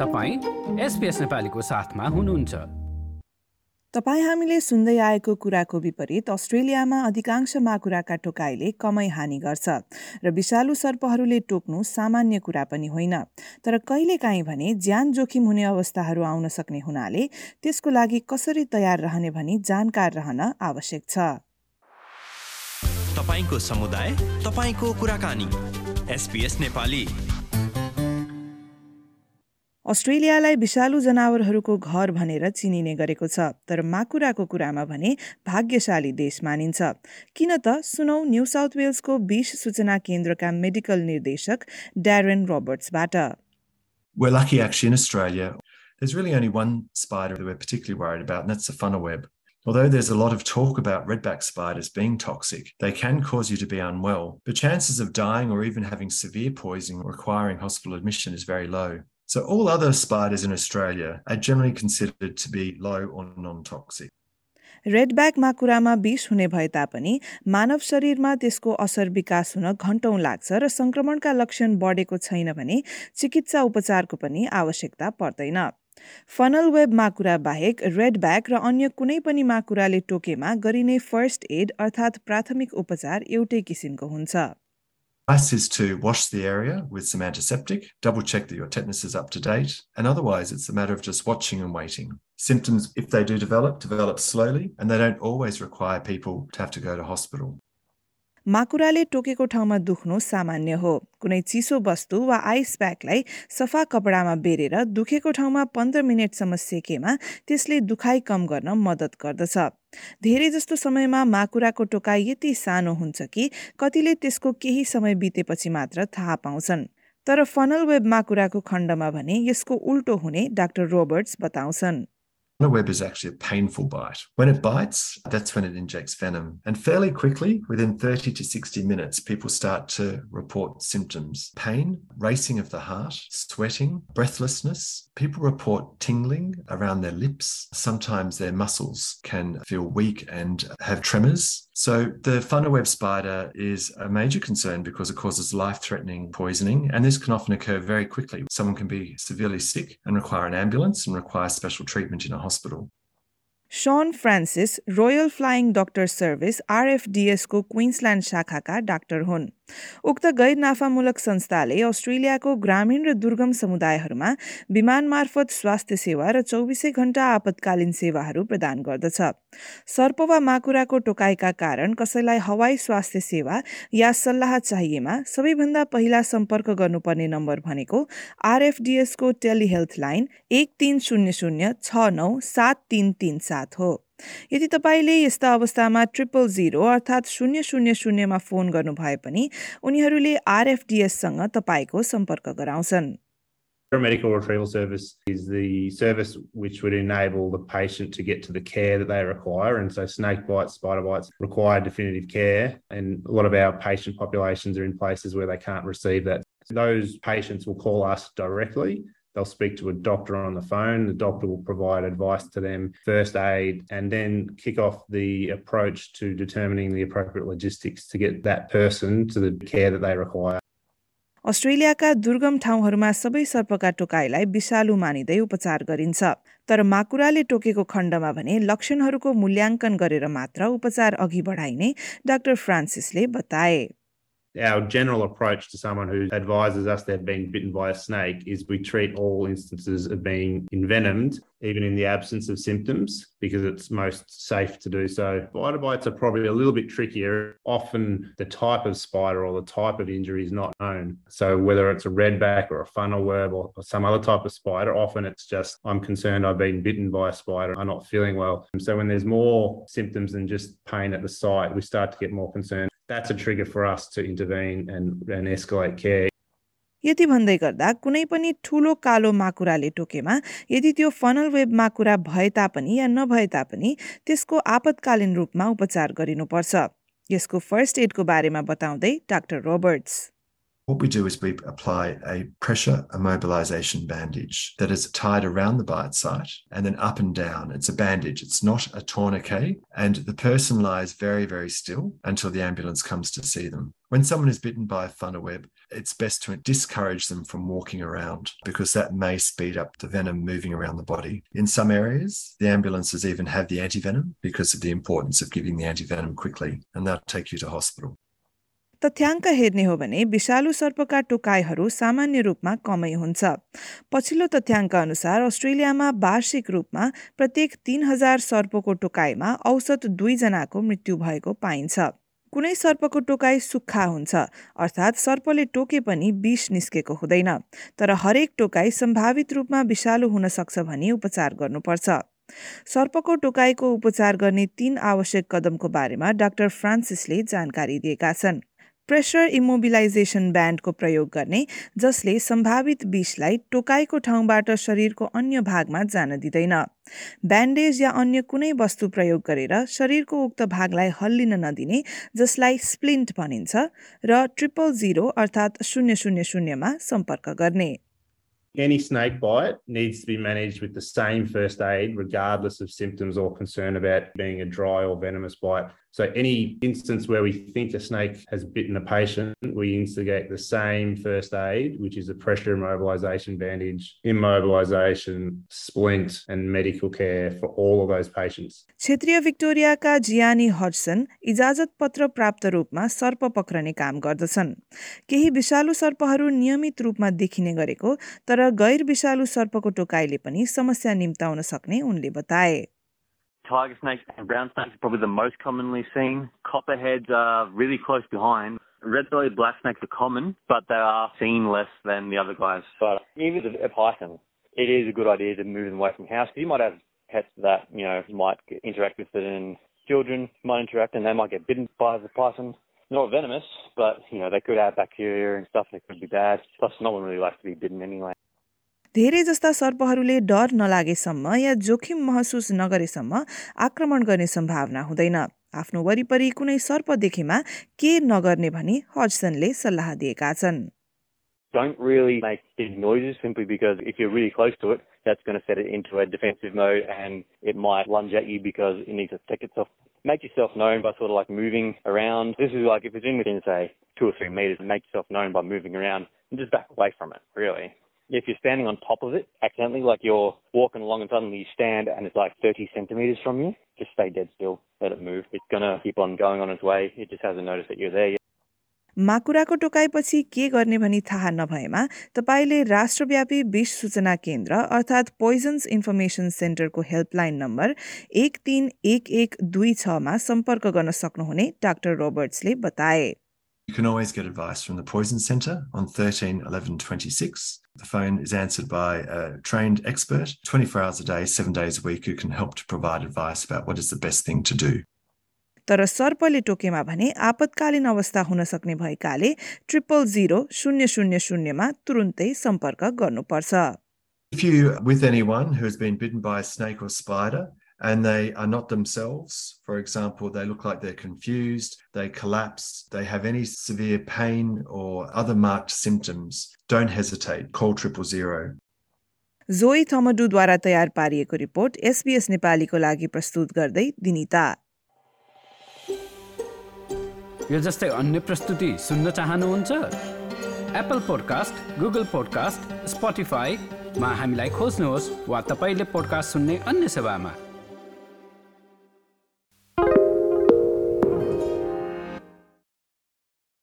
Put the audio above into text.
तपाईँ एसपिएस नेपालीको साथमा हुनुहुन्छ। तपाईँ हामीले सुन्दै आएको कुराको विपरीत अस्ट्रेलियामा अधिकांश माकुराका टोकाइले कमै हानि गर्छ र विषालु सर्पहरूले टोक्नु सामान्य कुरा पनि होइन। तर कहिलेकाहीँ भने ज्यान जोखिम हुने अवस्थाहरू आउन सक्ने हुनाले त्यसको लागि कसरी तयार रहने भनी जानकार रहन आवश्यक छ। तपाईँको समुदाय तपाईँको कुराकानी। एसपिएस नेपाली। अस्ट्रेलियालाई विषालु जनावरहरूको घर भनेर चिनिने गरेको छ तर माकुराको कुरामा भने भाग्यशाली देश मानिन्छ किन त सुनौ न्यू साउथ वेल्सको विष सूचना केन्द्रका मेडिकल निर्देशक ड्यारेन रोबर्ट्सबाट We're lucky actually in Australia. There's really only one spider that we're particularly worried about, and that's the funnel web. Although there's a lot of talk about redback spiders being toxic, they can cause you to be unwell. The chances of dying or even having severe poisoning requiring hospital admission is very low. So all other spiders in Australia are generally considered to be low or non-toxic. रेडब्याक माकुरामा विष हुने भए तापनि मानव शरीरमा त्यसको असर विकास हुन घन्टौँ लाग्छ र संक्रमणका लक्षण बढेको छैन भने चिकित्सा उपचारको पनि आवश्यकता पर्दैन फनल वेब माकुरा बाहेक रेडब्याक र अन्य कुनै पनि माकुराले टोकेमा गरिने फर्स्ट एड अर्थात् प्राथमिक उपचार एउटै किसिमको हुन्छ Advice is to wash the area with some antiseptic, double check that your tetanus is up to date, and otherwise it's a matter of just watching and waiting. Symptoms, if they do develop, develop slowly, and they don't always require people to have to go to hospital. माकुराले टोकेको ठाउँमा दुख्नु सामान्य हो। कुनै चिसो वस्तु वा ice प्याकलाई सफा कपडामा बेरेर दुखेको ठाउँमा पन्ध्र मिनटसम्म सेकेमा त्यसले दुखाइ कम गर्न मद्दत गर्दछ। धेरै जस्तो समयमा माकुराको टोकाइ यति सानो हुन्छ कि कतिले त्यसको केही समय बितेपछि मात्र थाहा पाउँछन्। तर फनल वेब माकुराको खण्डमा भने यसको उल्टो हुने डाक्टर रोबर्ट्स बताउँछन्। A web is actually a painful bite. When it bites, that's when it injects venom. And fairly quickly, within 30 to 60 minutes, people start to report symptoms pain, racing of the heart, sweating, breathlessness. People report tingling around their lips. Sometimes their muscles can feel weak and have tremors. So the funnel web spider is a major concern because it causes life-threatening poisoning, and this can often occur very quickly. Someone can be severely sick and require an ambulance and require special treatment in a hospital. hospital. Shaun Francis Royal Flying Doctor Service RFDS को Queensland शाखा का doctor हुन उक्त गैर नाफामूलक संस्थाले अस्ट्रेलियाको ग्रामीण र दुर्गम समुदायहरूमा विमान मार्फत स्वास्थ्य सेवा र चौबिसै घण्टा आपतकालीन सेवाहरू प्रदान गर्दछ। सर्प वा माकुराको टोकाइका कारण कसैलाई हवाई स्वास्थ्य सेवा या सल्लाह चाहिएमा सबैभन्दा पहिला सम्पर्क गर्नुपर्ने नम्बर भनेको आरएफडिएसको टेलिहेल्थ लाइन एक तिन शून्य शून्य छ नौ सात तिन तिन सात हो। यदि तपाईँले यस्ता अवस्थामा ट्रिपल जिरो अर्थात् शून्य शून्य शून्यमा फोन गर्नुभए पनि उनीहरूले आरएफडिएससँग तपाईँको सम्पर्क गराउँछन् Paramedical retrieval service is the service which would enable the patient to get to the care that they require. And so snake bites, spider bites require definitive care. And a lot of our patient populations are in places where they can't receive that. Those patients will call us directly They'll speak to a doctor on the phone. The doctor will provide advice to them, first aid, and then kick off the approach to determining the appropriate logistics to get that person to the care that they require. अस्ट्रेलियाका दुर्गम ठाउँहरूमा सबै सर्पका टोकाइलाई विषालु मानिँदै उपचार गरिन्छ तर माकुराले टोकेको खण्डमा भने लक्षणहरूको मूल्याङ्कन गरेर मात्र उपचार अघि बढाइने डाक्टर फ्रान्सिसले बताए our general approach to someone who advises us they've been bitten by a snake is we treat all instances of being envenomed, even in the absence of symptoms, because it's most safe to do so. Spider bites are probably a little bit trickier. Often the type of spider or the type of injury is not known. So whether it's a redback or a funnel web or, or some other type of spider, often it's just, I'm concerned I've been bitten by a spider, I'm not feeling well. So when there's more symptoms than just pain at the site, we start to get more concerned. That's a trigger for us to intervene and, and escalate care. यति भन्दै गर्दा कुनै पनि ठुलो कालो माकुराले टोकेमा यदि त्यो funnel web माकुरा भए तापनि या नभए तापनि त्यसको आपतकालीन रूपमा उपचार गरिनुपर्छ यसको फर्स्ट एडको बारेमा बताउँदै doctor Roberts What we do is we apply a pressure immobilization bandage that is tied around the bite site and then up and down. It's a bandage, it's not a tourniquet. And the person lies very, very still until the ambulance comes to see them. When someone is bitten by a funnel web, it's best to discourage them from walking around because that may speed up the venom moving around the body. In some areas, the ambulances even have the antivenom because of the importance of giving the antivenom quickly, and they'll take you to hospital. तथ्याङ्क हेर्ने हो भने विषालु सर्पका टोकाइहरू सामान्य रूपमा कमै हुन्छ। पछिल्लो तथ्याङ्क अनुसार अस्ट्रेलियामा वार्षिक रूपमा प्रत्येक तीन हजार सर्पको टोकाइमा औसत दुईजनाको मृत्यु भएको पाइन्छ। कुनै सर्पको टोकाइ सुक्खा हुन्छ अर्थात् सर्पले टोके पनि विष निस्केको हुँदैन तर हरेक टोकाइ सम्भावित रूपमा विषालु हुन सक्छ भनी उपचार गर्नुपर्छ। सर्पको टोकाइको उपचार गर्ने तीन आवश्यक कदमको बारेमा डाक्टर फ्रान्सिसले जानकारी दिएका छन्। प्रेसर इमोबिलाइजेसन ब्यान्डको प्रयोग गर्ने जसले सम्भावित विषलाई टोकाइको ठाउँबाट शरीरको अन्य भागमा जान दिँदैन। ब्यान्डेज या अन्य कुनै वस्तु प्रयोग गरेर शरीरको उक्त भागलाई हल्लिन नदिने जसलाई स्प्लिन्ट भनिन्छ र ट्रिपल जिरो अर्थात् शून्य शून्य शून्यमा सम्पर्क गर्ने। Any snake bite needs to be managed with the same first aid, regardless of symptoms or concern about being a dry or venomous bite. So, any instance where we think a snake has bitten a patient, we instigate the same first aid, which is a pressure immobilization bandage, immobilization, splint, and medical care for all of those patients. क्षेत्रीय भिक्टोरियाका Jiyani Hudson इजाजत पत्र प्राप्त रूपमा सर्प पक्रने काम गर्दछन् केही विषालु सर्पहरू नियमित रूपमा देखिने गरेको तर गैर विषालु सर्पको टोकाइले पनि समस्या निम्ताउन सक्ने उनले बताए tiger snakes and brown snakes are probably the most commonly seen. Copperheads are really close behind. Red-bellied black snakes are common, but they are seen less than the other guys. But even a python, it is a good idea to move them away from the house because you might have pets that you know might interact with it, and children might interact, and they might get bitten by the python. Not venomous, but you know they could have bacteria and stuff that could be bad. Plus, no one really likes to be bitten anyway. धेरै जस्ता सर्पहरूले डर नलागेसम्म या जोखिम महसुस नगरेसम्म आक्रमण गर्ने सम्भावना हुँदैन आफ्नो वरिपरि कुनै सर्प देखेमा के नगर्ने भनी हजसनले सल्लाह दिएका छन् Don't really make big noises simply because if you're really close to it, that's going to set it into a defensive mode and it might lunge at you because it needs to protect itself. Make yourself known by sort of like moving around. This is like if it's in within, say, two or three meters, make yourself known by moving around and just back away from it, really if you're standing on top of it accidentally, like you're walking along and suddenly you stand and it's like 30 centimeters from you, just stay dead still. Let it move. It's going to keep on going on its way. It just hasn't noticed that you're there yet. माकुराको टोकाइपछि के गर्ने भनी थाहा नभएमा तपाईँले राष्ट्रव्यापी विष सूचना केन्द्र अर्थात् पोइजन्स इन्फर्मेसन सेन्टरको हेल्पलाइन नम्बर एक तिन एक एक दुई छमा सम्पर्क गर्न सक्नुहुने डाक्टर रोबर्ट्सले बताए You can always get advice from the Poison Centre on 13 11 26. The phone is answered by a trained expert 24 hours a day, seven days a week, who can help to provide advice about what is the best thing to do. तर सर्पले टोकेमा भने आपतकालीन अवस्था हुन सक्ने भएकाले triple zero शून्य शून्य शून्यमा तुरुन्तै सम्पर्क गर्नुपर्छ If you with anyone who has been bitten by a snake or spider, and they are not themselves. For example, they look like they're confused, they collapse, they have any severe pain or other marked symptoms, don't hesitate. Call triple zero. जोई थमडुद्वारा तयार पारिएको report SBS नेपालीको लागि प्रस्तुत गर्दै दिनिता यो जस्तै अन्य प्रस्तुति सुन्न चाहनुहुन्छ एप्पल पोडकास्ट गुगल पोडकास्ट स्पोटिफाईमा हामीलाई खोज्नुहोस् वा तपाईँले पोडकास्ट सुन्ने अन्य सेवामा